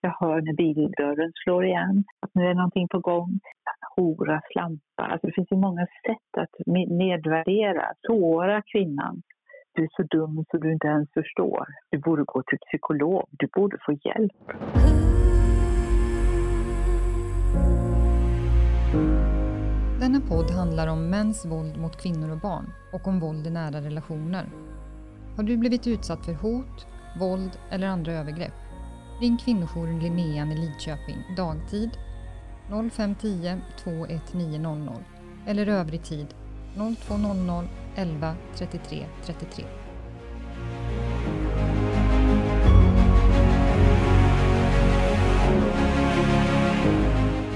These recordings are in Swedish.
Jag hör när bildörren slår igen, att nu är någonting på gång. Hora, slampa. Alltså det finns ju många sätt att nedvärdera, såra kvinnan. Du är så dum så du inte ens förstår. Du borde gå till psykolog. Du borde få hjälp. Denna podd handlar om mäns våld mot kvinnor och barn och om våld i nära relationer. Har du blivit utsatt för hot, våld eller andra övergrepp? Ring kvinnojouren Linnean i Lidköping. Dagtid 0510 21900 eller övrig tid 0200 11 33 33.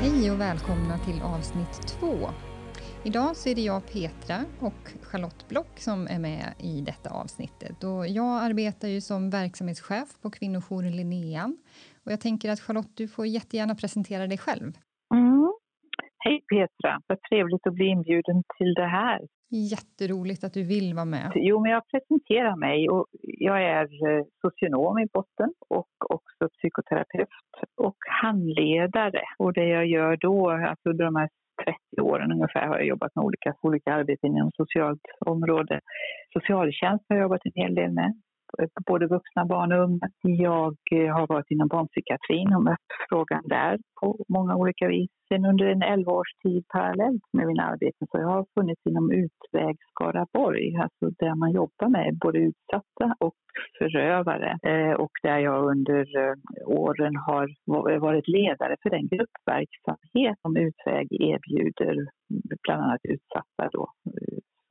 Hej och välkomna till avsnitt 2 Idag så är det jag Petra och Charlotte Block som är med i detta avsnittet. Och jag arbetar ju som verksamhetschef på kvinnojouren Linnean. Och jag tänker att Charlotte, du får jättegärna presentera dig själv. Mm. Hej Petra, vad trevligt att bli inbjuden till det här. Jätteroligt att du vill vara med. Jo, men jag presenterar mig och jag är eh, socionom i botten och också psykoterapeut och handledare. Och det jag gör då, alltså under de här 30 åren ungefär har jag jobbat med olika, olika arbeten inom socialt område. Socialtjänst har jag jobbat en hel del med Eh, både vuxna, barn och unga. Jag eh, har varit inom barnpsykiatrin och mött frågan där på många olika vis. Sen under en 11 års tid parallellt med mina arbeten så jag har funnits inom Utväg Skaraborg, alltså där man jobbar med både utsatta och förövare eh, och där jag under åren har varit ledare för den gruppverksamhet som Utväg erbjuder bland annat utsatta då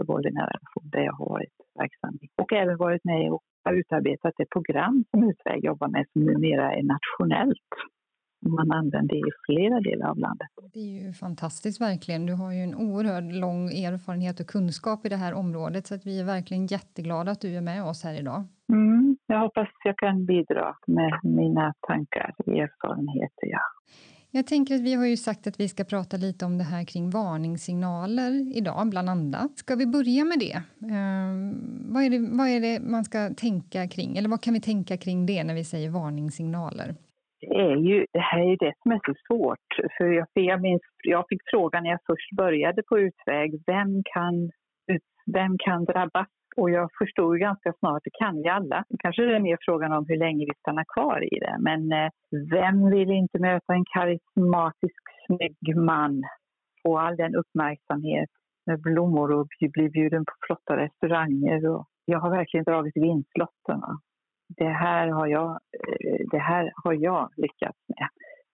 för våld i nära relation där jag har varit verksam. Och även varit med och har utarbetat ett program som Utväg jobbar med som numera är nationellt. Man använder i flera delar av landet. Det är ju fantastiskt verkligen. Du har ju en oerhört lång erfarenhet och kunskap i det här området så att vi är verkligen jätteglada att du är med oss här idag. Mm, jag hoppas jag kan bidra med mina tankar och erfarenheter. Ja. Jag tänker att vi har ju sagt att vi ska prata lite om det här kring varningssignaler idag, bland annat. Ska vi börja med det? Eh, vad, är det vad är det man ska tänka kring, eller vad kan vi tänka kring det när vi säger varningssignaler? Det, är ju, det här är ju det som är så svårt. För jag, jag, minns, jag fick frågan när jag först började på Utväg, vem kan, vem kan drabbas och jag förstod ganska snart, det kan vi alla. Kanske det är mer frågan om hur länge vi stannar kvar i det. Men eh, vem vill inte möta en karismatisk, snygg man, få all den uppmärksamhet med blommor och bli bjuden på flotta restauranger. Och jag har verkligen dragit vinstlotten. Det här har jag, eh, det här har jag lyckats med.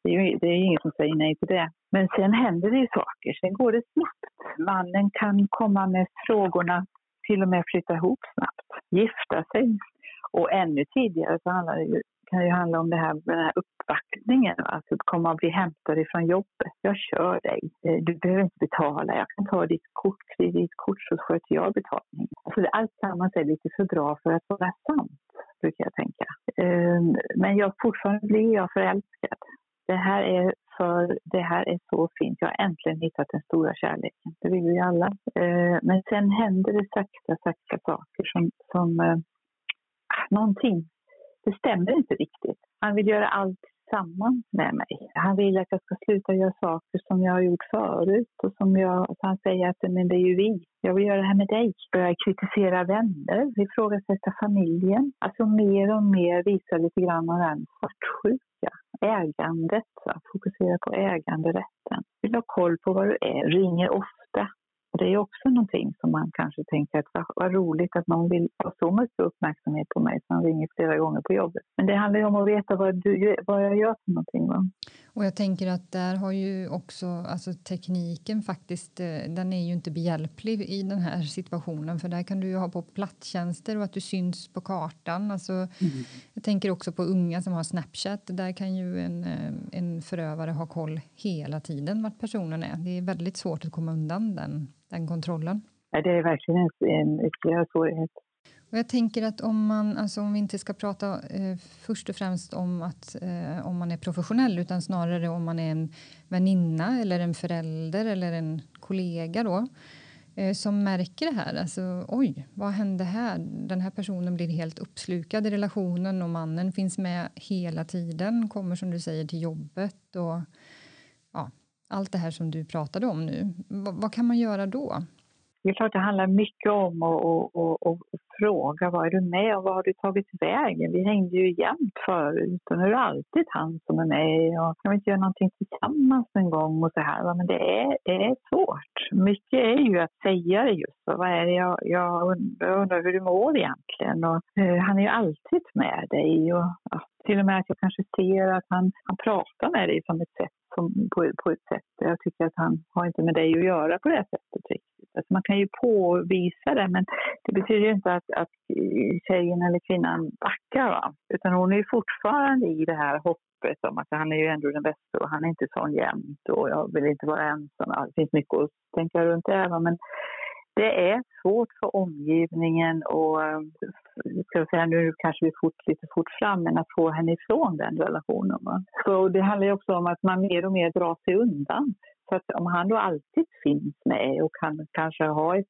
Det är, ju, det är ingen som säger nej till det. Men sen händer det ju saker, sen går det snabbt. Mannen kan komma med frågorna till och med flytta ihop snabbt, gifta sig. Och ännu tidigare så handlar det ju, kan det ju handla om det här, den här uppvaktningen, alltså att komma och bli hämtad ifrån jobbet. Jag kör dig, eh, du behöver inte betala, jag kan ta ditt kort, kreditkort så sköter jag betalningen. Alltså allt sammans är lite för bra för att vara sant, brukar jag tänka. Ehm, men jag, fortfarande blir jag förälskad. Det här är för det här är så fint. Jag har äntligen hittat den stora kärleken. Det vill vi alla. Eh, men sen händer det sakta, sakta saker som, som eh, ah, någonting. Det stämmer inte riktigt. Han vill göra allt tillsammans med mig. Han vill att jag ska sluta göra saker som jag har gjort förut och som jag, han säger att men det är ju vi. Jag vill göra det här med dig. Börja kritisera vänner, ifrågasätta familjen. Alltså mer och mer visa lite grann av den svartsjuka. Ägandet, va? fokusera på äganderätten. Vill ha koll på vad du är, ringer ofta. Det är också någonting som man kanske tänker att vad roligt att någon vill ha så mycket uppmärksamhet på mig så han ringer flera gånger på jobbet. Men det handlar ju om att veta vad, du, vad jag gör för någonting. Va? Och jag tänker att där har ju också alltså tekniken faktiskt, eh, den är ju inte behjälplig i den här situationen för där kan du ju ha på platstjänster och att du syns på kartan. Alltså, mm. Jag tänker också på unga som har Snapchat. Där kan ju en, eh, en förövare ha koll hela tiden vart personen är. Det är väldigt svårt att komma undan den, den kontrollen. Ja, det är verkligen en ytterligare svårighet. Och jag tänker att om man, alltså om vi inte ska prata eh, först och främst om att eh, om man är professionell utan snarare om man är en väninna eller en förälder eller en kollega då. eh, som märker det här. Alltså, oj, vad hände här? Den här personen blir helt uppslukad i relationen och mannen finns med hela tiden, kommer som du säger till jobbet och allt det här som du pratade om nu. V vad kan man göra då? Det är klart det handlar mycket om att och, och, och fråga vad är du med och vad har du tagit vägen? Vi hängde ju jämt förut och nu är det alltid han som är med och kan vi inte göra någonting tillsammans en gång och så här. Men det är, det är svårt. Mycket är ju att säga det just. Vad är det jag, jag undrar, jag undrar hur du mår egentligen? Och, uh, han är ju alltid med dig och ja, till och med att jag kanske ser att han, han pratar med dig som ett sätt som, på, på ett sätt. Jag tycker att han har inte med dig att göra på det sättet riktigt. Alltså man kan ju påvisa det men det betyder inte att, att tjejen eller kvinnan backar. Va? Utan hon är fortfarande i det här hoppet om att han är ju ändå den bästa och han är inte sån jämt och jag vill inte vara ensam. Det finns mycket att tänka runt det. Va? Men det är svårt för omgivningen och ska jag säga, nu kanske vi fort, lite fort fram, men att få henne ifrån den relationen. Va? Så det handlar också om att man mer och mer drar sig undan. Så att om han då alltid finns med och kan kanske ha ett,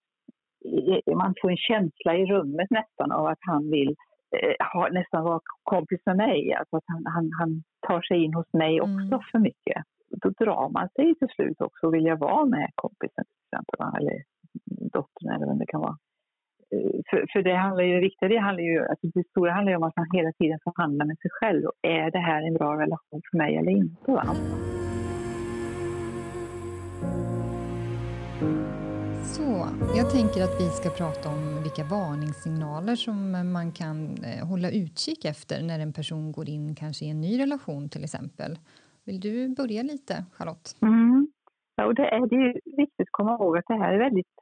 man får en känsla i rummet nästan av att han vill eh, ha, nästan vara kompis med mig, alltså att han, han, han tar sig in hos mig också mm. för mycket. Då drar man sig till slut också och vill jag vara med kompisen till exempel, eller dottern eller vem det kan vara. Eh, för, för det handlar ju, viktiga det handlar ju, alltså det stora handlar ju om att man hela tiden förhandlar med sig själv. Och är det här en bra relation för mig eller inte? Va? Så, jag tänker att vi ska prata om vilka varningssignaler som man kan eh, hålla utkik efter när en person går in kanske i en ny relation till exempel. Vill du börja lite, Charlotte? Mm. Ja, och det är, det är viktigt att komma ihåg att det här är väldigt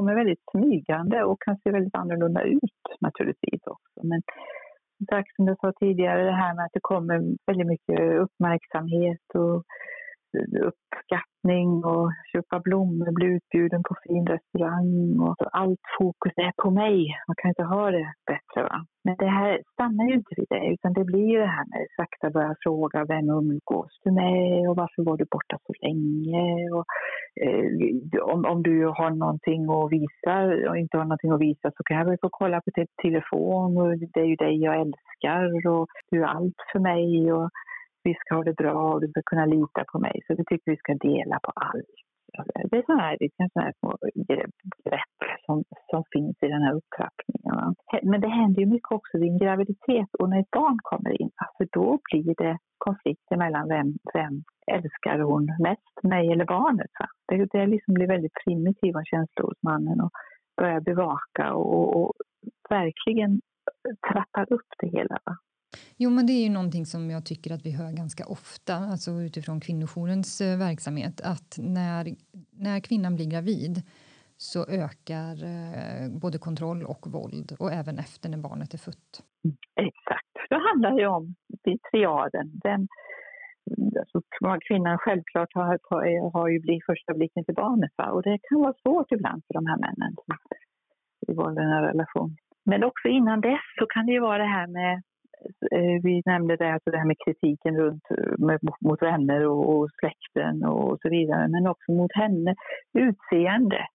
kommer väldigt smygande och kan se väldigt annorlunda ut naturligtvis också. Men som jag sa tidigare, det här med att det kommer väldigt mycket uppmärksamhet och uppskattning och köpa blommor, bli utbjuden på fin restaurang och allt fokus är på mig. Man kan inte ha det bättre. Va? Men det här stannar ju inte vid det, utan det blir ju det här med att sakta börja fråga vem umgås du med och varför var du borta så länge? Och, eh, om, om du har någonting att visa och inte har någonting att visa så kan jag väl få kolla på telefon och det är ju dig jag älskar och du är allt för mig. Och, vi ska ha det bra och du ska kunna lita på mig. Så vi tycker vi ska dela på allt. Det är sådana här, det är såna här små grepp som, som finns i den här upptrappningen. Men det händer ju mycket också vid en graviditet och när ett barn kommer in. För då blir det konflikter mellan vem, vem älskar hon mest, mig eller barnet. Va? Det, det liksom blir väldigt primitiva känslor hos mannen och börjar bevaka och, och verkligen trappar upp det hela. Va? Jo, men det är ju någonting som jag tycker att vi hör ganska ofta, alltså utifrån kvinnojourens eh, verksamhet, att när, när kvinnan blir gravid så ökar eh, både kontroll och våld och även efter när barnet är fött. Exakt. Det handlar ju om triaden. Den, alltså, kvinnan självklart har, har ju blivit första blicken till barnet va? och det kan vara svårt ibland för de här männen i våld i en relation. Men också innan dess så kan det ju vara det här med Eh, vi nämnde det, alltså det här med kritiken runt, eh, med, mot vänner och, och släkten och så vidare, men också mot henne. Utseendet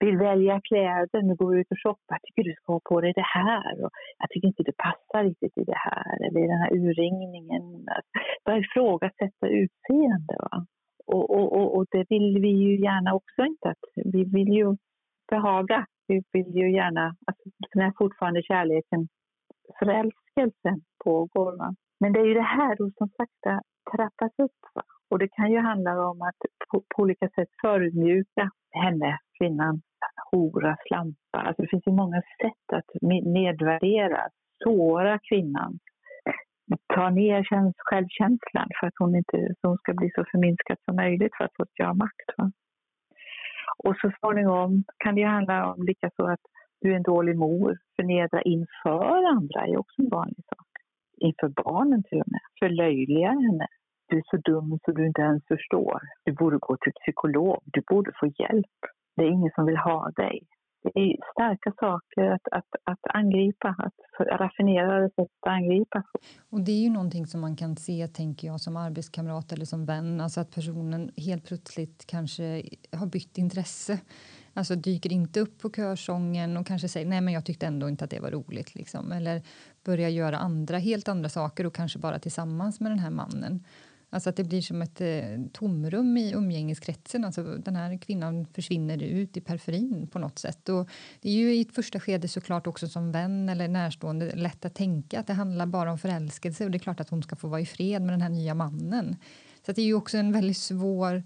vill välja kläder, nu går vi ut och shoppar, tycker du ska ha på dig det här och jag tycker inte det passar riktigt i det här eller i den här urringningen. Börja ifrågasätta utseende. Va? Och, och, och, och, det vill vi ju gärna också inte, att vi vill ju behaga. Vi vill ju gärna, alltså, när fortfarande kärleken förälskelsen pågår. Va? Men det är ju det här då som sakta trappas upp. Va? Och det kan ju handla om att på, på olika sätt förödmjuka henne, kvinnan, hora, slampa. Alltså det finns ju många sätt att nedvärdera, såra kvinnan. Ta ner självkänslan för att hon inte hon ska bli så förminskad som möjligt för att få ett ja makt. Och så småningom kan det ju handla om likaså att du är en dålig mor. Förnedra inför andra är också en vanlig sak. Inför barnen till och med. Förlöjliga henne. Du är så dum så du inte ens förstår. Du borde gå till psykolog. Du borde få hjälp. Det är ingen som vill ha dig. Det är starka saker att, att, att angripa, att raffinerade sätt att angripa. Och det är ju någonting som man kan se, tänker jag, som arbetskamrat eller som vän, alltså att personen helt plötsligt kanske har bytt intresse Alltså dyker inte upp på körsången och kanske säger nej men jag tyckte ändå inte att det var roligt. Liksom. Eller börjar göra andra, helt andra saker och kanske bara tillsammans med den här mannen. Alltså att det blir som ett eh, tomrum i umgängeskretsen. Alltså den här kvinnan försvinner ut i periferin på något sätt. Och det är ju i ett första skede såklart också som vän eller närstående lätt att tänka att det handlar bara om förälskelse och det är klart att hon ska få vara i fred med den här nya mannen. Så det är ju också en väldigt svår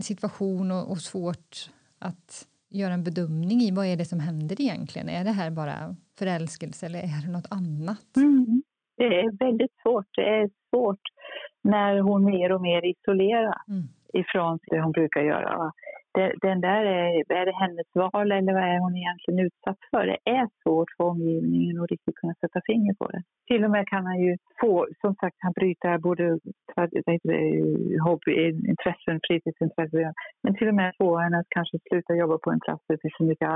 situation och, och svårt att göra en bedömning i vad är det som händer egentligen. Är det här bara förälskelse eller är det något annat? Mm. Det är väldigt svårt. Det är svårt när hon mer och mer isoleras mm. ifrån det hon brukar göra. Det, den där är, är det hennes val eller vad är hon egentligen utsatt för? Det är svårt för omgivningen att riktigt kunna sätta finger på det. Till och med kan han ju få, som sagt, han bryter både hobbyintressen fritidsintressen, men till och med få henne att kanske sluta jobba på en plats där det finns så mycket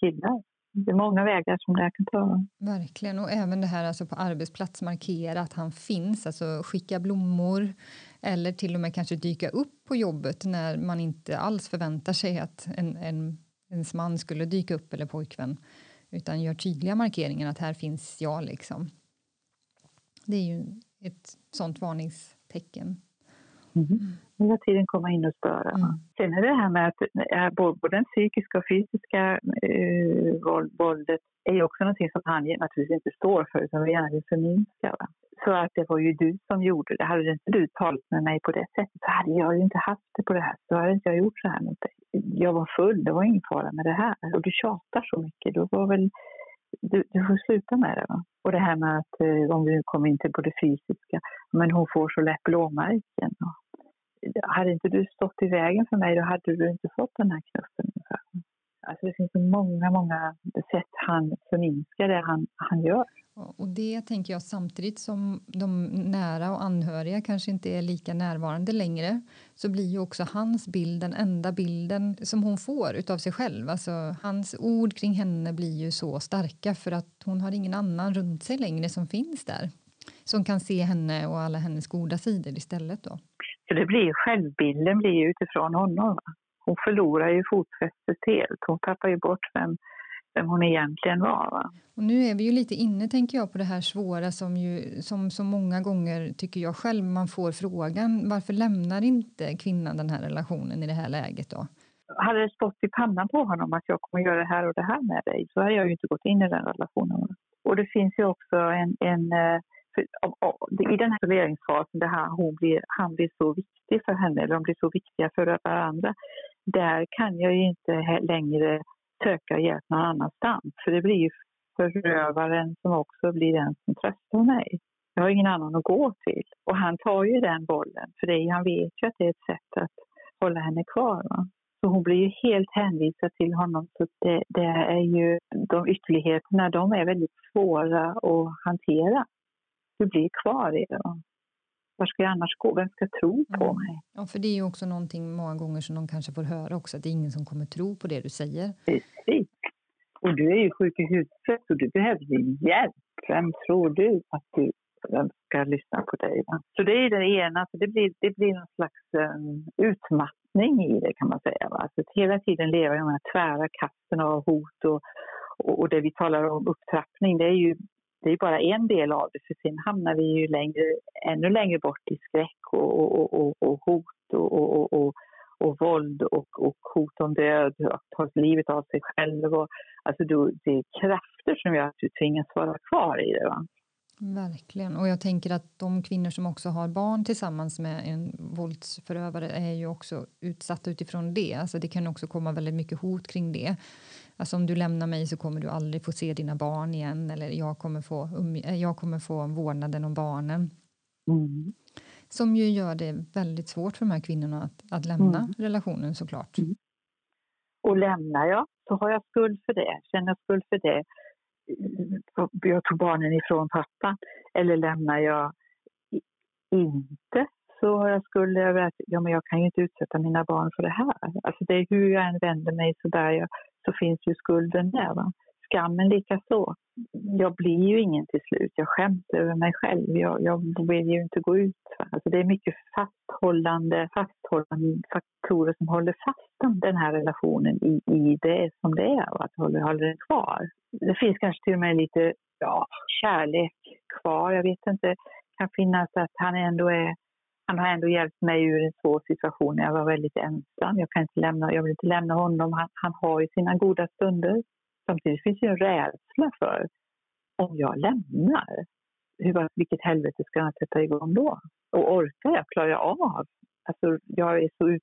killar det är många vägar som det kan ta. Verkligen, och även det här alltså på arbetsplats markera att han finns, alltså skicka blommor eller till och med kanske dyka upp på jobbet när man inte alls förväntar sig att en, en, ens man skulle dyka upp eller pojkvän utan gör tydliga markeringar att här finns jag liksom. Det är ju ett sånt varningstecken. Mm. Hela tiden komma in och störa. Mm. Sen är det här med att både den psykiska och fysiska eh, våldet är också någonting som han naturligtvis inte står för utan gärna vill förminska. Så att det var ju du som gjorde det. Hade inte du talat med mig på det sättet så hade jag ju inte haft det på det här Så hade inte jag gjort så här mot dig. Jag var full, det var ingen fara med det här. Och du tjatar så mycket. Då var väl du, du får sluta med det. Va? Och det här med att eh, om vi kommer in till på det fysiska, men hon får så lätt blåmärken. Och, hade inte du stått i vägen för mig då hade du inte fått den här knuffen. Alltså det finns så många, många sätt han förminskar det han, han gör. Och det tänker jag samtidigt som de nära och anhöriga kanske inte är lika närvarande längre så blir ju också hans bild den enda bilden som hon får utav sig själv. Alltså, hans ord kring henne blir ju så starka för att hon har ingen annan runt sig längre som finns där som kan se henne och alla hennes goda sidor istället. Då. Så det blir självbilden blir utifrån honom. Hon förlorar ju fotfästet helt. Hon tappar ju bort vem, vem hon egentligen var. Va? Och nu är vi ju lite inne tänker jag på det här svåra som ju som så många gånger tycker jag själv man får frågan varför lämnar inte kvinnan den här relationen i det här läget då? Hade det stått i pannan på honom att jag kommer göra det här och det här med dig så hade jag ju inte gått in i den relationen. Och det finns ju också en, en eh, i den här isoleringsfasen där han, hon blir, han blir så viktig för henne, eller de blir så viktiga för varandra, där kan jag ju inte längre söka hjälp någon annanstans. För det blir ju förövaren som också blir den som tröstar mig. Jag har ingen annan att gå till. Och han tar ju den bollen, för det, han vet ju att det är ett sätt att hålla henne kvar. Va? Så hon blir ju helt hänvisad till honom. Så det, det är ju, de ytterligheterna de är väldigt svåra att hantera du blir kvar i det. Var ska jag annars gå? Vem ska tro på mm. mig? Ja, för det är ju också någonting många gånger som de kanske får höra också, att det är ingen som kommer tro på det du säger. Precis. Och du är ju sjuk i huvudet och du behöver hjälp. Vem tror du att du vem ska lyssna på dig? Va? Så det är det ena, så det blir, det blir någon slags um, utmattning i det kan man säga. Va? Alltså, hela tiden leva i de här tvära kasten av hot och, och, och det vi talar om upptrappning, det är ju det är bara en del av det, för sen hamnar vi ju längre, ännu längre bort i skräck och, och, och, och hot och, och, och, våld och, och hot om död, att ta livet av sig själv. Och, alltså då, det är krafter som gör att du tvingas vara kvar i det. Va? Verkligen. Och jag tänker att de kvinnor som också har barn tillsammans med en våldsförövare är ju också utsatta utifrån det. Alltså det kan också komma väldigt mycket hot kring det. Alltså om du lämnar mig så kommer du aldrig få se dina barn igen eller jag kommer få, eh, jag kommer få vårdnaden om barnen. Mm. Som ju gör det väldigt svårt för de här kvinnorna att, att lämna mm. relationen såklart. Mm. Och lämnar jag så har jag skuld för det, känner jag skuld för det. Jag tog barnen ifrån pappa. Eller lämnar jag inte så har jag skuld över att ja, men jag kan ju inte utsätta mina barn för det här. Alltså det är hur jag än vänder mig så bär jag så finns ju skulden där. Va? Skammen lika så. Jag blir ju ingen till slut. Jag skäms över mig själv. Jag, jag vill ju inte gå ut. Va? Alltså det är mycket fasthållande fasthållande, faktorer som håller fast den här relationen i, i det som det är och att hålla den kvar. Det finns kanske till och med lite ja, kärlek kvar. Jag vet inte, det kan finnas att han ändå är han har ändå hjälpt mig ur en svår situation när jag var väldigt ensam. Jag, kan inte lämna, jag vill inte lämna honom. Han, han har ju sina goda stunder. Samtidigt finns det ju en rädsla för om jag lämnar, hur, vilket helvete ska jag sätta igång då? Och orkar jag? Klarar jag av? Alltså, jag, är så ut,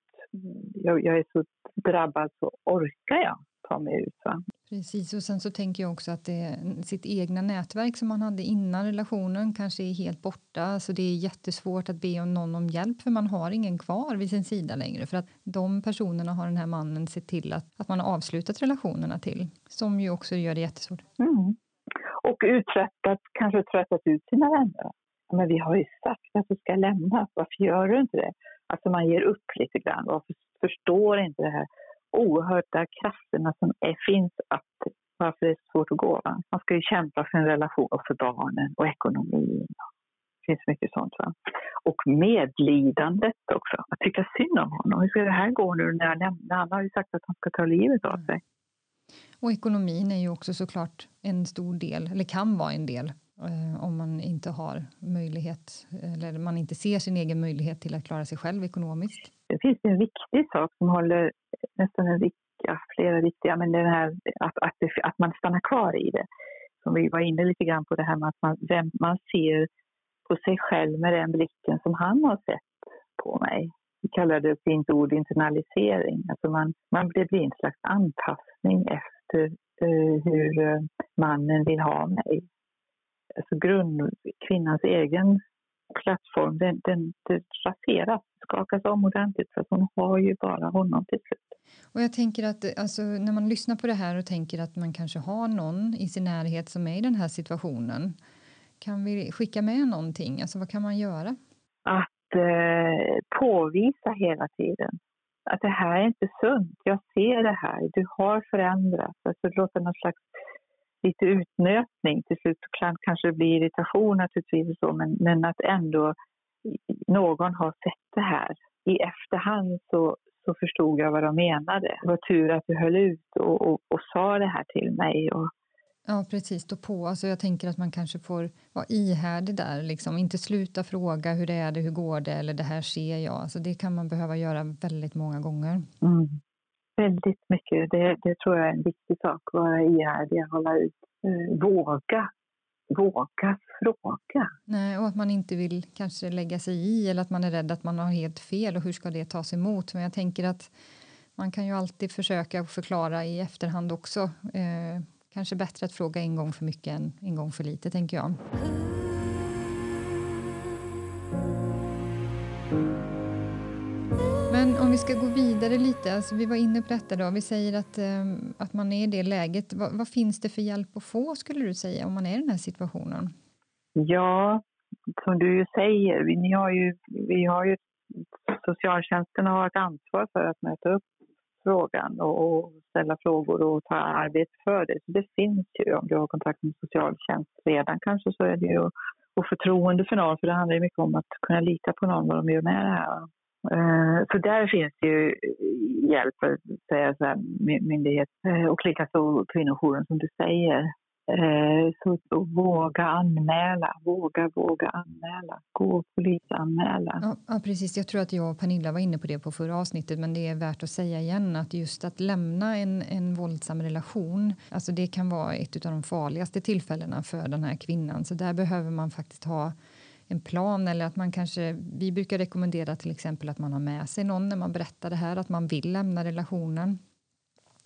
jag, jag är så drabbad, så orkar jag mig ut? Va? Precis, och sen så tänker jag också att det, sitt egna nätverk som man hade innan relationen kanske är helt borta. Så det är jättesvårt att be om någon om hjälp för man har ingen kvar vid sin sida längre. För att de personerna har den här mannen sett till att, att man har avslutat relationerna till. Som ju också gör det jättesvårt. Mm. Och uträttat, kanske tröttat ut sina vänner. Men vi har ju sagt att du ska lämna, varför gör du inte det? Alltså man ger upp lite grann och förstår inte det här oerhörda krafterna som är, finns att varför det är svårt att gå. Va? Man ska ju kämpa för en relation och för barnen och ekonomin. Det finns mycket sånt. Va? Och medlidandet också. Att tycka synd om honom. Hur ska det här gå nu när jag lämnar? Han har ju sagt att han ska ta livet av sig. Och ekonomin är ju också såklart en stor del, eller kan vara en del Eh, om man inte har möjlighet eller man inte ser sin egen möjlighet till att klara sig själv ekonomiskt. Det finns en viktig sak som håller nästan en ja, flera viktiga, men den här att, att, det, att man stannar kvar i det. Som vi var inne lite grann på det här med att man, vem, man ser på sig själv med den blicken som han har sett på mig. Vi kallar det fint ord internalisering. Alltså man, man, det blir en slags anpassning efter uh, hur uh, mannen vill ha mig. Alltså grund, kvinnans egen plattform, den, den, den raseras, skakas om ordentligt för hon har ju bara honom till slut. Och jag tänker att alltså, när man lyssnar på det här och tänker att man kanske har någon i sin närhet som är i den här situationen. Kan vi skicka med någonting? Alltså vad kan man göra? Att eh, påvisa hela tiden att det här är inte sunt. Jag ser det här. Du har förändrats. Alltså låta någon slags lite utnötning. Till slut kan kanske det bli irritation naturligtvis, så, men, men att ändå någon har sett det här. I efterhand så, så förstod jag vad de menade. Det var tur att du höll ut och, och, och sa det här till mig. Och... Ja, precis. Stå på. Alltså, jag tänker att man kanske får vara ihärdig där. Liksom. Inte sluta fråga hur det är det, hur går det eller det här ser jag. Alltså, det kan man behöva göra väldigt många gånger. Mm väldigt mycket. Det, det tror jag är en viktig sak, vara ihärdig, hålla ut, eh, våga. Våga fråga. Nej, och att man inte vill kanske lägga sig i eller att man är rädd att man har helt fel och hur ska det tas emot? Men jag tänker att man kan ju alltid försöka förklara i efterhand också. Eh, kanske bättre att fråga en gång för mycket än en gång för lite, tänker jag. Men om vi ska gå vidare lite, alltså vi var inne på detta då, vi säger att, ehm, att man är i det läget. Va, vad finns det för hjälp att få skulle du säga om man är i den här situationen? Ja, som du ju säger, vi, ni har ju, vi har ju, socialtjänsten har ett ansvar för att möta upp frågan och, och ställa frågor och ta arbete för det. Så det finns ju, om du har kontakt med socialtjänst redan kanske så är det ju och förtroende för någon, för det handlar ju mycket om att kunna lita på någon vad de gör med det här. Eh, så där finns det ju eh, hjälp, säga så här, myndighet eh, och likaså kvinnojouren som du säger. Så, så våga anmäla, våga, våga anmäla, gå och polisanmäla. Ja, ja, precis. Jag tror att jag och Pernilla var inne på det på förra avsnittet men det är värt att säga igen att just att lämna en, en våldsam relation, alltså det kan vara ett av de farligaste tillfällena för den här kvinnan. Så där behöver man faktiskt ha en plan eller att man kanske, vi brukar rekommendera till exempel att man har med sig någon när man berättar det här, att man vill lämna relationen.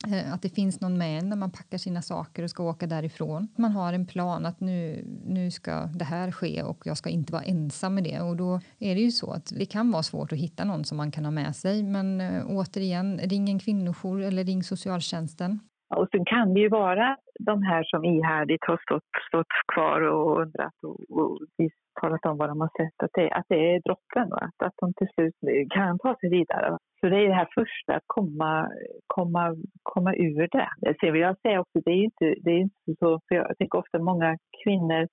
Eh, att det finns någon med en när man packar sina saker och ska åka därifrån. Man har en plan att nu, nu ska det här ske och jag ska inte vara ensam med det. Och då är det ju så att det kan vara svårt att hitta någon som man kan ha med sig. Men äh, återigen, ring en kvinnojour eller ring socialtjänsten. Och sen kan det ju vara de här som ihärdigt har stått, stått kvar och undrat och, och talat om vad de har sett, att det, att det är droppen, att, att de till slut kan ta sig vidare. Så det är det här första, att komma, komma, komma ur det. Sen vill jag säga också, det är inte, det är inte så, för jag tänker ofta många kvinnor,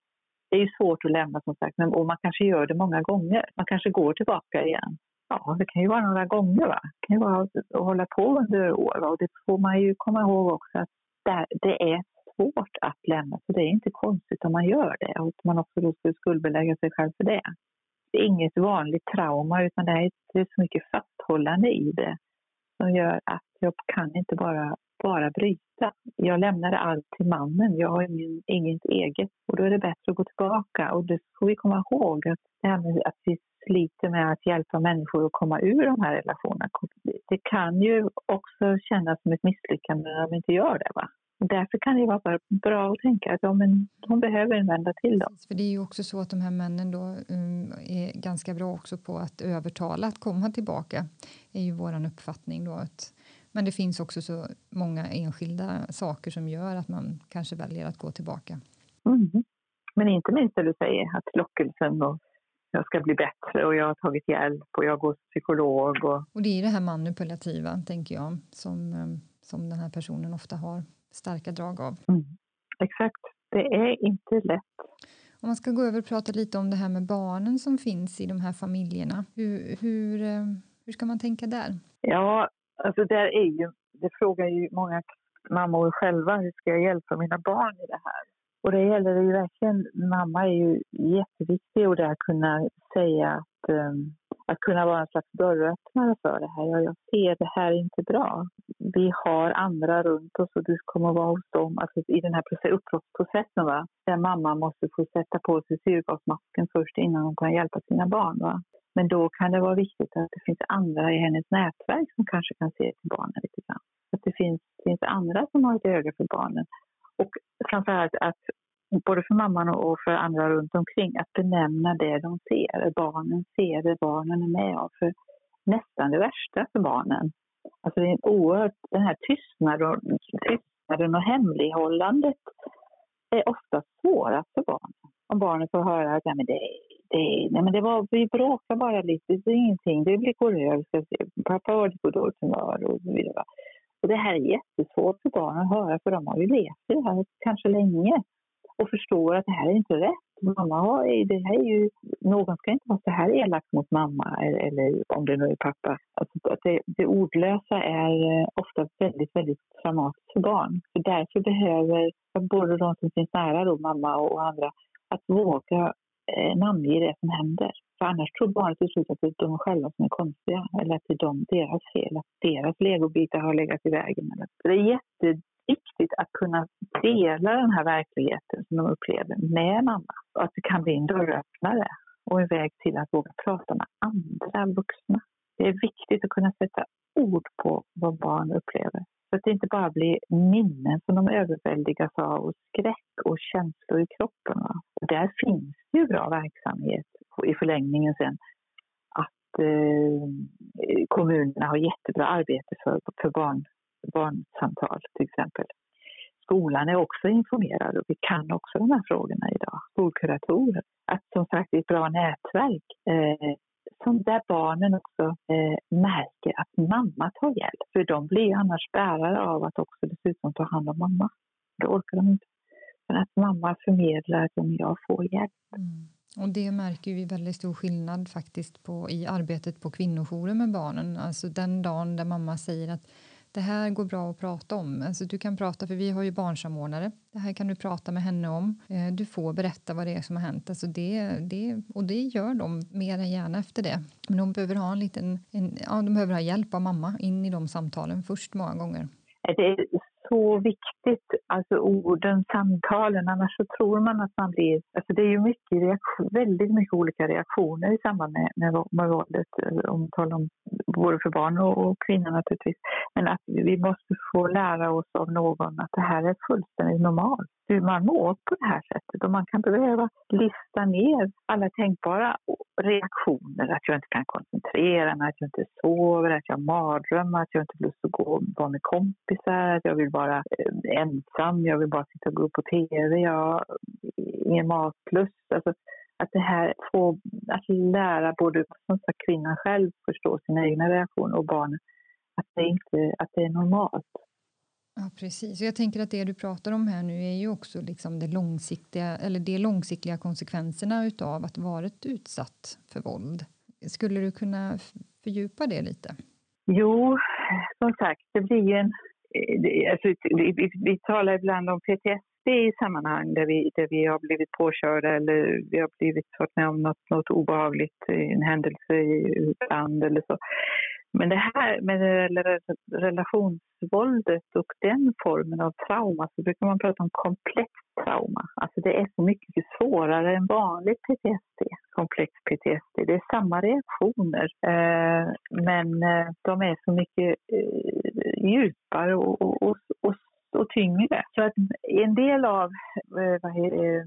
det är ju svårt att lämna som sagt, men, och man kanske gör det många gånger. Man kanske går tillbaka igen ja, det kan ju vara några gånger. Va? Det kan ju vara att hålla på under år. Va? Och det får man ju komma ihåg också att det är svårt att lämna, så det är inte konstigt om man gör det och att man också då skulle skuldbelägga sig själv för det. Det är inget vanligt trauma utan det är, det är så mycket fasthållande i det som gör att jag kan inte bara, bara bryta. Jag lämnade allt till mannen, jag har ingen, inget eget och då är det bättre att gå tillbaka och det får vi komma ihåg att det här med att vi sliter med att hjälpa människor att komma ur de här relationerna. Det kan ju också kännas som ett misslyckande när de inte gör det. Va? Därför kan det vara bra att tänka att ja, men de behöver en vända till. Då. För det är ju också så att de här männen då um, är ganska bra också på att övertala att komma tillbaka. är ju vår uppfattning då. Att, men det finns också så många enskilda saker som gör att man kanske väljer att gå tillbaka. Mm. Men inte minst det du säger, att lockelsen och jag ska bli bättre och jag har tagit hjälp och jag går till psykolog. Och, och det är det här manipulativa, tänker jag, som, um, som den här personen ofta har starka drag av. Mm. Exakt, det är inte lätt. Om man ska gå över och prata lite om det här med barnen som finns i de här familjerna. Hur, hur, eh, hur ska man tänka där? Ja, alltså där är ju, det frågar ju många mammor själva, hur ska jag hjälpa mina barn i det här? Och det gäller ju verkligen, mamma är ju jätteviktig och där kunna säga att, um, att kunna vara en slags dörröppnare för det här. Ja, jag ser det här är inte bra. Vi har andra runt oss och du kommer vara hos dem. Alltså i den här uppbrottsprocessen va, där mamma måste få sätta på sig syrgasmasken först innan hon kan hjälpa sina barn. Va? Men då kan det vara viktigt att det finns andra i hennes nätverk som kanske kan se till barnen lite grann. Att det finns, finns andra som har ett öga för barnen. Och framförallt att både för mamman och för andra runt omkring, att benämna det de ser. Barnen ser det barnen är med om. För nästan det värsta för barnen. Alltså det är en oerhört, den här tystnaden, tystnaden och hemlighållandet är ofta svårast för barnen. Om barnen får höra att ja, men det, det, nej, men det var, vi bråkar bara lite, det är ingenting, det går över, pappa var på dåligt humör och så vidare. Och det här är jättesvårt för barn att höra för de har ju levt i det här kanske länge och förstår att det här är inte rätt. Mamma har, det här är ju, någon ska inte vara så här elak mot mamma eller om det nu är pappa. Alltså det, det ordlösa är eh, ofta väldigt, väldigt traumatiskt för barn. Så därför behöver både de som finns nära, då, mamma och andra, att våga eh, namnge det som händer. För annars tror barnet till slut att det är de själva som är konstiga eller att det är de, deras fel, att deras legobitar har legat i vägen. Det är jätteviktigt att kunna dela den här verkligheten som de upplever med mamma och att det kan bli en dörröppnare och en väg till att våga prata med andra vuxna. Det är viktigt att kunna sätta ord på vad barn upplever. Så att det inte bara blir minnen som de överväldigas av och skräck och känslor i kroppen. Va? Och där finns det ju bra verksamhet i förlängningen sen att eh, kommunerna har jättebra arbete för, för barn, barnsamtal till exempel. Skolan är också informerad och vi kan också de här frågorna idag. Skolkuratorer. Att som sagt ett bra nätverk eh, som där barnen också eh, märker att mamma tar hjälp. För de blir annars bärare av att också dessutom ta hand om mamma. Det orkar de inte. Men att mamma förmedlar att jag får hjälp. Mm. Och det märker vi väldigt stor skillnad faktiskt på i arbetet på kvinnojourer med barnen. Alltså den dagen där mamma säger att det här går bra att prata om. Alltså du kan prata, för vi har ju barnsamordnare. Det här kan du prata med henne om. Eh, du får berätta vad det är som har hänt. Alltså det, det, och det gör de mer än gärna efter det. Men de behöver ha en liten, en, ja, de behöver ha hjälp av mamma in i de samtalen först många gånger. Det är så viktigt, alltså orden, samtalen, annars så tror man att man blir... Alltså det är ju mycket reaktion, väldigt mycket olika reaktioner i samband med, med, med våldet, eh, om talar om både för barn och, och kvinnor naturligtvis. Men att vi måste få lära oss av någon att det här är fullständigt normalt. Hur man mår på det här sättet och man kan behöva lista ner alla tänkbara reaktioner. Att jag inte kan koncentrera mig, att jag inte sover, att jag har mardrömmar, att jag inte vill lust att gå och vara med kompisar, att jag vill vara eh, ensam, jag vill bara sitta och gå på TV, jag har ingen matlust. Alltså, att det här får, att lära både som sagt, kvinnan själv förstå sina egna reaktioner och barnen, att det, inte, att det är normalt. Ja, precis. Jag tänker att det du pratar om här nu är ju också liksom det långsiktiga, eller de långsiktiga konsekvenserna utav att varit utsatt för våld. Skulle du kunna fördjupa det lite? Jo, som sagt, det blir ju en... Eh, alltså, vi, vi talar ibland om PTSD i sammanhang där vi, där vi har blivit påkörda eller vi har blivit varit med om något, något obehagligt, en händelse i ett land eller så. Men det här med relationsvåldet och den formen av trauma så brukar man prata om komplext trauma. Alltså det är så mycket svårare än vanligt PTSD, komplex PTSD. Det är samma reaktioner eh, men eh, de är så mycket eh, djupare och, och, och, och, och tyngre. Så att en del av eh, vad eh,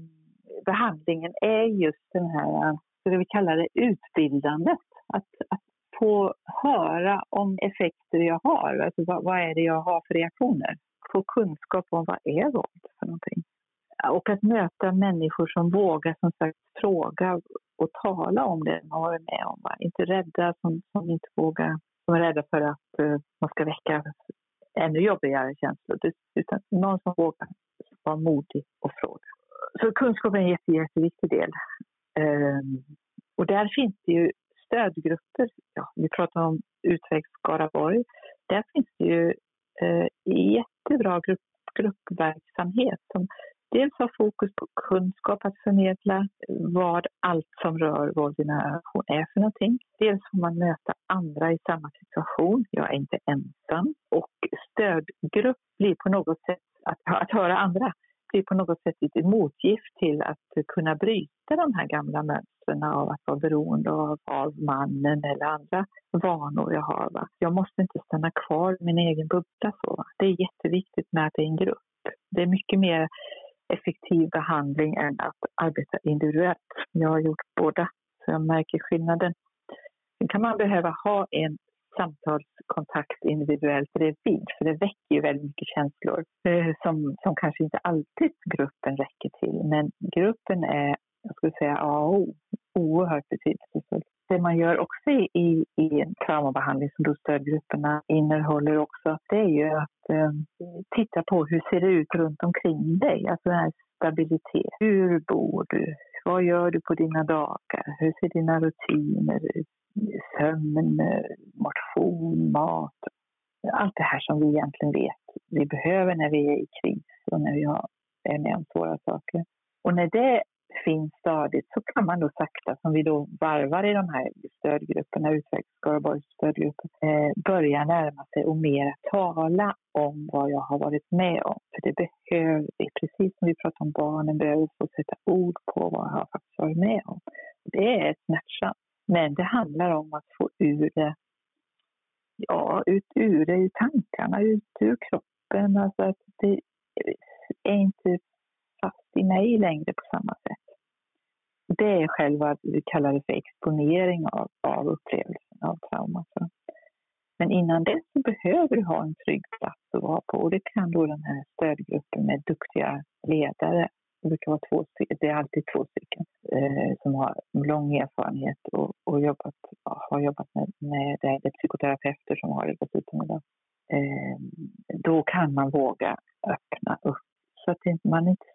behandlingen är just den här, eh, ska vi kalla det utbildandet. Att, att få höra om effekter jag har. Alltså vad, vad, är det jag har för reaktioner? Få kunskap om vad är våld för någonting. Och att möta människor som vågar som sagt fråga och tala om det man varit med om. Va? Inte rädda, som, som inte vågar, som är rädda för att uh, man ska väcka ännu jobbigare känslor. Utan någon som vågar vara modig och fråga. Så kunskap är en jätte, jätteviktig del. Um, och där finns det ju stödgrupper, ja, vi pratar om Utväg Skaraborg, där finns det ju eh, jättebra grupp, gruppverksamhet som dels har fokus på kunskap att förmedla vad allt som rör våld i nära är för någonting. Dels får man möta andra i samma situation, jag är inte ensam. Och stödgrupp blir på något sätt att, att höra andra blir på något sätt ett motgift till att kunna bryta de här gamla mönstren av att vara beroende av, av mannen eller andra vanor jag har. Va? Jag måste inte stanna kvar i min egen bubbla. Så, va? Det är jätteviktigt med att det är en grupp. Det är mycket mer effektiv behandling än att arbeta individuellt. Jag har gjort båda, så jag märker skillnaden. Sen kan man behöva ha en samtals kontakt individuellt bredvid, för det väcker ju väldigt mycket känslor eh, som, som kanske inte alltid gruppen räcker till. Men gruppen är, jag skulle säga A och O, oerhört betydelsefull. Det man gör också i, i en traumabehandling som då stödgrupperna innehåller också, det är ju att eh, titta på hur ser det ut runt omkring dig, alltså den här stabilitet. Hur bor du? Vad gör du på dina dagar? Hur ser dina rutiner ut? Sömn, motion, mat. Allt det här som vi egentligen vet vi behöver när vi är i kris och när vi har, är med om svåra saker. Och när det finns stadigt så kan man då sakta, som vi då varvar i de här stödgrupperna, Utveckling Skaraborgs stödgrupper, eh, börja närma sig och mer tala om vad jag har varit med om. För det behöver vi, precis som vi pratar om barnen, behöver få sätta ord på vad jag har faktiskt varit med om. Det är smärtsamt. Men det handlar om att få ur det, ja, ut ur det i tankarna, ut ur kroppen. Alltså att det är inte fast i mig längre på samma sätt. Det är själva, vi kallar det för exponering av, av upplevelsen av trauma. Men innan dess så behöver du ha en trygg plats att vara på och det kan då den här stödgruppen med duktiga ledare det brukar vara två det är alltid två stycken eh, som har lång erfarenhet och, och jobbat, har jobbat med, med det, det psykoterapeuter som har det dessutom idag. Eh, då kan man våga öppna upp så att man inte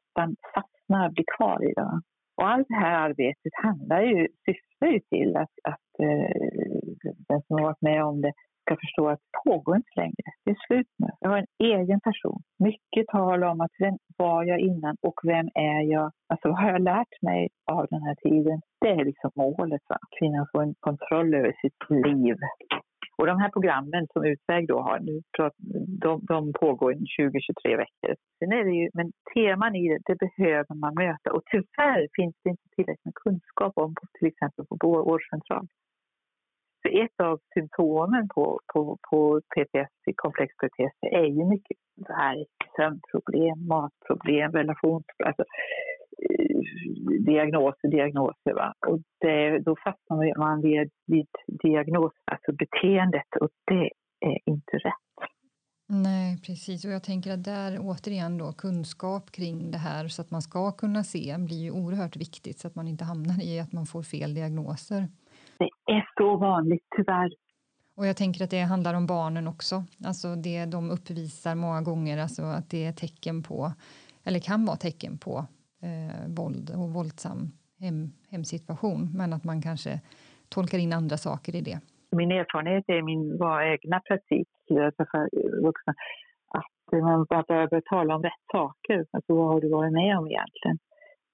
fastnar, och blir kvar i det. Och allt det här arbetet handlar ju, syftar ju till att, att eh, den som har varit med om det ska förstå att det pågår inte längre. Det är slut nu. Jag har en egen person. Mycket tal om att vem var jag innan och vem är jag? Alltså vad har jag lärt mig av den här tiden? Det är liksom målet. Va? Kvinnan får en kontroll över sitt liv. Och de här programmen som Utväg då har, nu, de, de pågår i 20-23 veckor. Sen är det ju, men teman i det, det behöver man möta. Och tyvärr finns det inte tillräckligt med kunskap om, till exempel på vårdcentral. För ett av symptomen på, på, på PTSD, komplex PTSD är ju mycket värk, sömnproblem, matproblem, relationsproblem. Alltså, eh, diagnoser, diagnoser. Va? Och det, då fastnar man vid, vid diagnos, alltså beteendet och det är inte rätt. Nej, precis. Och jag tänker att där återigen då kunskap kring det här så att man ska kunna se blir ju oerhört viktigt så att man inte hamnar i att man får fel diagnoser. Är så vanligt, tyvärr. Och jag tänker att det handlar om barnen också. Alltså det de uppvisar många gånger, alltså att det är tecken på, eller kan vara tecken på eh, våld och våldsam hem, hemsituation, men att man kanske tolkar in andra saker i det. min erfarenhet är min var egna praktik för vuxna att man börjar tala om rätt saker. Alltså vad har du varit med om egentligen?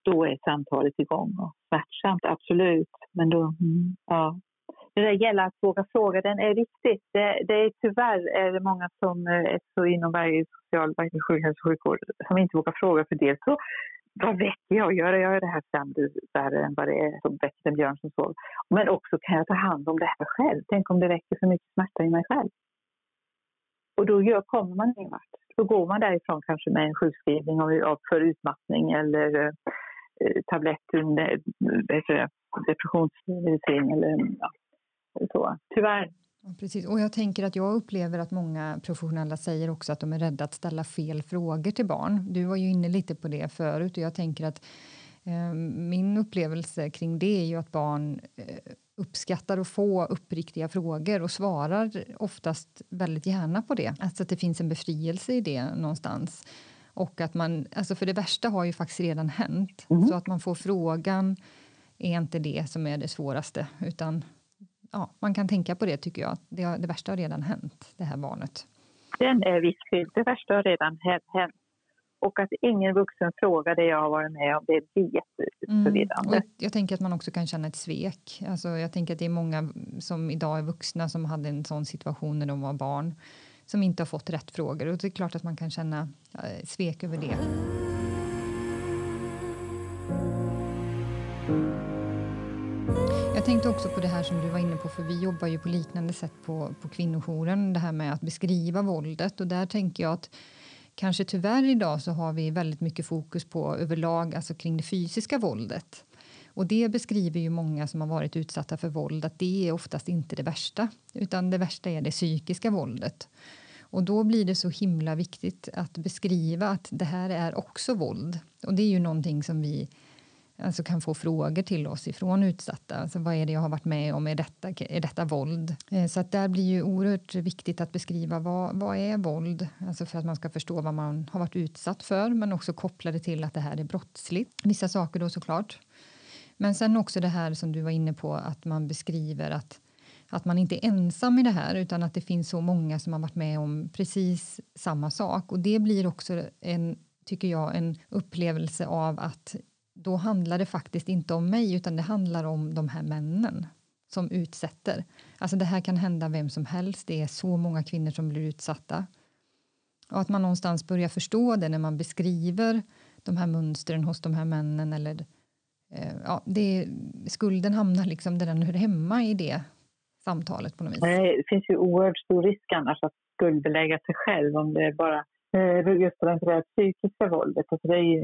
Då är samtalet igång. Och smärtsamt, absolut. Men då, mm, ja. Det där gäller att våga fråga, den är viktig. Det, det är tyvärr är det många som eh, är så inom varje social hälso och sjukvård som inte vågar fråga för dels så vad vet jag? Gör jag det här sämre värre än vad det är som väcker en björn som sover? Men också kan jag ta hand om det här själv? Tänk om det väcker för mycket smärta i mig själv? Och då gör, kommer man ingen vart. Då går man därifrån kanske med en sjukskrivning av, för utmattning eller eh, tabletter, eh, depressionsmedicin eller ja, så. Tyvärr. Precis. Och jag tänker att jag upplever att många professionella säger också att de är rädda att ställa fel frågor till barn. Du var ju inne lite på det förut och jag tänker att eh, min upplevelse kring det är ju att barn eh, uppskattar att få uppriktiga frågor och svarar oftast väldigt gärna på det. Alltså att det finns en befrielse i det någonstans. Och att man, alltså för det värsta har ju faktiskt redan hänt. Mm. Så att man får frågan är inte det som är det svåraste utan ja, man kan tänka på det tycker jag. Det, det värsta har redan hänt, det här barnet. Den är viktig. Det värsta har redan hänt. Och att ingen vuxen frågar det jag har varit med om, det blir jätteförvirrande. Mm. Jag tänker att man också kan känna ett svek. Alltså jag tänker att det är många som idag är vuxna som hade en sån situation när de var barn som inte har fått rätt frågor. Och det är klart att man kan känna svek över det. Jag tänkte också på det här som du var inne på, för vi jobbar ju på liknande sätt på, på kvinnojouren, det här med att beskriva våldet. Och där tänker jag att kanske tyvärr idag så har vi väldigt mycket fokus på överlag, alltså kring det fysiska våldet. Och det beskriver ju många som har varit utsatta för våld att det är oftast inte det värsta, utan det värsta är det psykiska våldet. Och då blir det så himla viktigt att beskriva att det här är också våld. Och det är ju någonting som vi alltså kan få frågor till oss ifrån utsatta. Alltså vad är det jag har varit med om? Är detta, är detta våld? Eh, så att där blir ju oerhört viktigt att beskriva vad, vad är våld? Alltså för att man ska förstå vad man har varit utsatt för men också koppla det till att det här är brottsligt. Vissa saker då såklart. Men sen också det här som du var inne på att man beskriver att att man inte är ensam i det här utan att det finns så många som har varit med om precis samma sak och det blir också en tycker jag en upplevelse av att då handlar det faktiskt inte om mig utan det handlar om de här männen som utsätter. Alltså det här kan hända vem som helst. Det är så många kvinnor som blir utsatta. Och att man någonstans börjar förstå det när man beskriver de här mönstren hos de här männen eller eh, ja, det, skulden hamnar liksom där den hör hemma i det samtalet på något vis. Det finns ju oerhört stor risk annars att skuldbelägga sig själv om det är bara eh, just det psykiska våldet. Alltså det är ju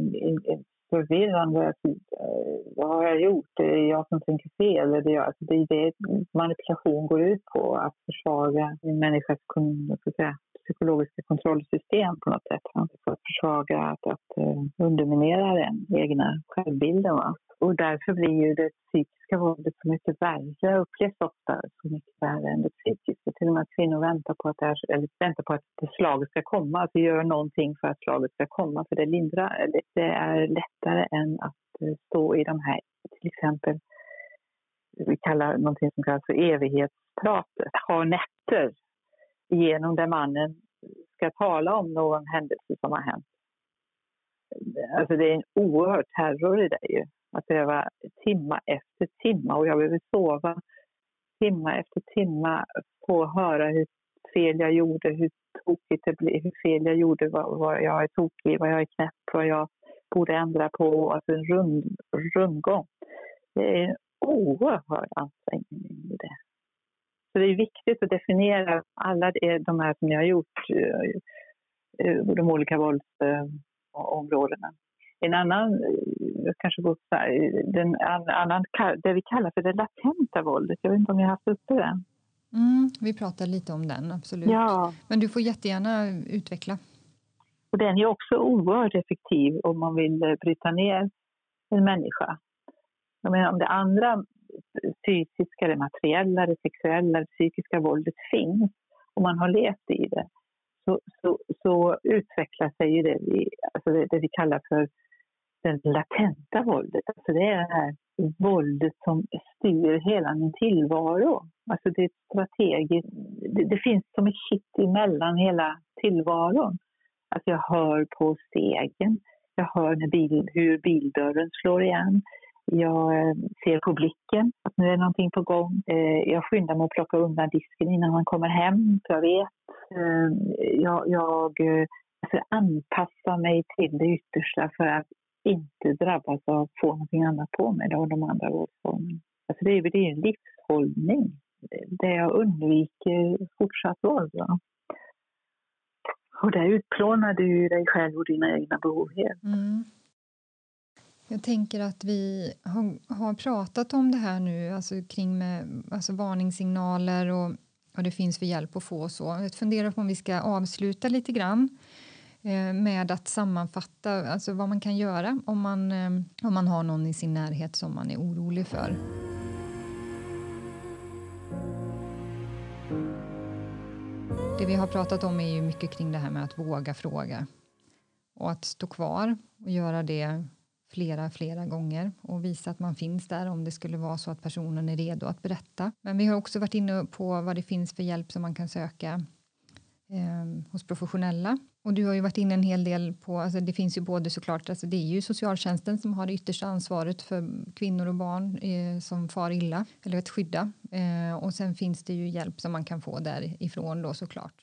förvirrande. Eh, vad har jag gjort? Det är jag som tänker fel. Eller jag, alltså, det är det manipulation går ut på, att försvaga en människas psykologiska kontrollsystem på något sätt. För att försvaga, att, att eh, underminera den egna självbilden. Va? Och därför blir ju det psykiska våldet så mycket värre. Jag upplevs ofta så mycket värre än det psykiska. Till och med kvinnor väntar på att, det, här, eller väntar på att det slaget ska komma. Att vi gör någonting för att slaget ska komma. För det lindrar. Det är lättare än att eh, stå i de här, till exempel, vi kallar någonting som kallas för evighetspratet. Ha nätter genom där mannen ska tala om någon händelse som har hänt. Alltså det är en oerhörd terror i det ju. Att behöva timma efter timma och jag behöver sova timma efter timma på att höra hur fel jag gjorde, hur tokigt det blev, hur fel jag gjorde, vad, vad jag är tokig, vad jag är knäpp, vad jag borde ändra på. Alltså en rund, rundgång. Det är en oerhörd ansträngning i det. Så det är viktigt att definiera alla de här som jag har gjort, eh, eh, de olika våldsområdena. En annan, jag kanske går så här, den annan, det vi kallar för det latenta våldet. Jag vet inte om ni har haft uppe den? Mm, vi pratar lite om den, absolut. Ja. Men du får jättegärna utveckla. Och den är också oerhört effektiv om man vill eh, bryta ner en människa. Jag menar, om det andra fysiska, det materiella, det sexuella, det psykiska våldet finns och man har levt i det så, så, så utvecklar sig ju det vi, alltså det, det vi kallar för det latenta våldet. Alltså det är det här våldet som styr hela min tillvaro. Alltså det är strategiskt. Det, det finns som ett kitt emellan hela tillvaron. Alltså jag hör på stegen, jag hör när bil, hur bildörren slår igen. Jag eh, ser på blicken att nu är någonting på gång. Eh, jag skyndar mig att plocka undan disken innan man kommer hem, för jag vet. Eh, jag, jag alltså anpassar mig till det yttersta för att inte drabbas av att få någonting annat på mig av de andra vårdformerna. Alltså det, är, det är en livshållning där jag undviker fortsatt våld. Va? Och där utplånar du dig själv och dina egna behov helt. Mm. Jag tänker att vi har, har, pratat om det här nu, alltså kring med alltså varningssignaler och vad det finns för hjälp att få. Och så. Jag funderar på om vi ska avsluta lite grann eh, med att sammanfatta alltså vad man kan göra om man, eh, om man har någon i sin närhet som man är orolig för. Det vi har pratat om är ju mycket kring det här med att våga fråga och att stå kvar och göra det flera, flera gånger och visa att man finns där om det skulle vara så att personen är redo att berätta. Men vi har också varit inne på vad det finns för hjälp som man kan söka eh, hos professionella. Och du har ju varit inne en hel del på, alltså det finns ju både såklart, alltså det är ju socialtjänsten som har det yttersta ansvaret för kvinnor och barn eh, som far illa, eller att skydda. Eh, och sen finns det ju hjälp som man kan få därifrån då såklart.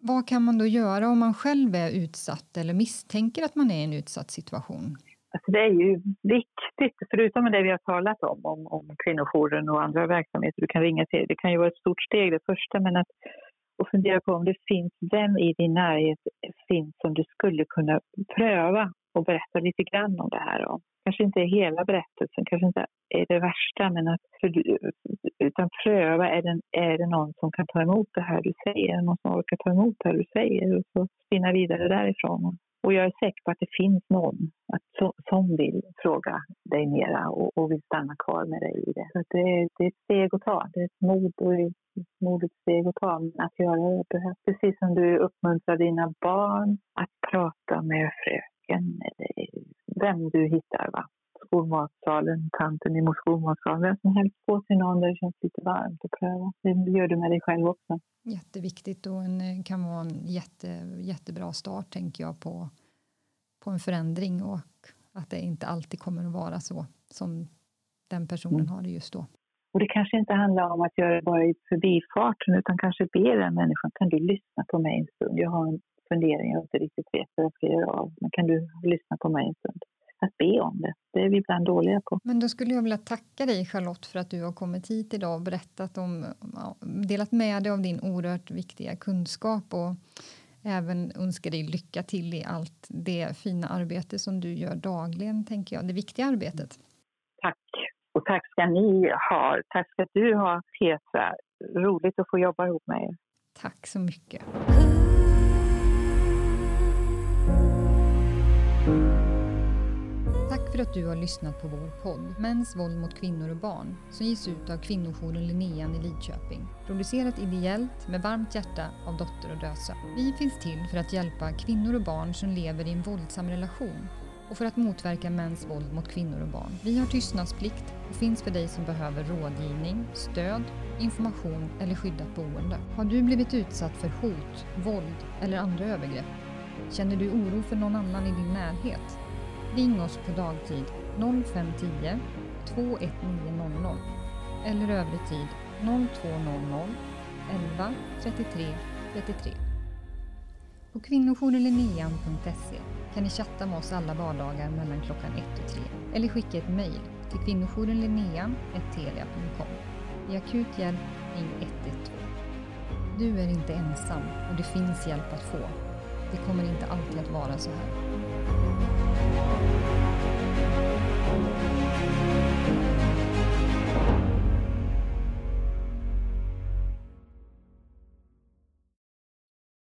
Vad kan man då göra om man själv är utsatt eller misstänker att man är i en utsatt situation? Alltså det är ju viktigt, förutom det vi har talat om, om, om kvinnojouren och andra verksamheter du kan ringa till. Det kan ju vara ett stort steg det första, men att och fundera på om det finns, vem i din närhet finns som du skulle kunna pröva och berätta lite grann om det här om. Kanske inte hela berättelsen, kanske inte är det värsta, men att, utan pröva, är det, är det någon som kan ta emot det här du säger? Är det någon som orkar ta emot det här du säger? Och så spinna vidare därifrån. Och jag är säker på att det finns någon att, som vill fråga dig mera och, och vill stanna kvar med dig i det. Så det, är, det är ett steg att ta. Det är ett mod och modigt steg att ta. Men att göra det behövs. Precis som du uppmuntrar dina barn att prata med fröken eller vem du hittar. Va? Skolmatsalen, tanten i skolmatsalen, vem som helst. Gå till någon där det känns lite varmt och pröva. Det gör du med dig själv också. Jätteviktigt och en, kan vara en jätte, jättebra start tänker jag på, på en förändring och att det inte alltid kommer att vara så som den personen mm. har det just då. Och det kanske inte handlar om att göra det bara i förbifarten utan kanske be den människan, kan du lyssna på mig en stund? Jag har en fundering, jag inte riktigt vet vad jag ska göra av, men kan du lyssna på mig en stund? Att be om det. Det är vi ibland dåliga på. Men då skulle jag vilja tacka dig Charlotte för att du har kommit hit idag och berättat om, delat med dig av din oerhört viktiga kunskap och även önska dig lycka till i allt det fina arbete som du gör dagligen, tänker jag. Det viktiga arbetet. Tack. Och tack ska ni ha. Tack ska du ha, Petra. Roligt att få jobba ihop med er. Tack så mycket. För att du har lyssnat på vår podd Mäns våld mot kvinnor och barn som ges ut av kvinnojouren Linnean i Lidköping. Producerat ideellt med varmt hjärta av Dotter och Dösa. Vi finns till för att hjälpa kvinnor och barn som lever i en våldsam relation och för att motverka mäns våld mot kvinnor och barn. Vi har tystnadsplikt och finns för dig som behöver rådgivning, stöd, information eller skyddat boende. Har du blivit utsatt för hot, våld eller andra övergrepp? Känner du oro för någon annan i din närhet? Ring oss på dagtid 0510 21900 eller övrig tid 0200 11 33 33. På kvinnojourlinnean.se kan ni chatta med oss alla vardagar mellan klockan 1 och 3 eller skicka ett mejl till kvinnojourenlinnean.telia.com. I akut hjälp ring 112. Du är inte ensam och det finns hjälp att få. Det kommer inte alltid att vara så här.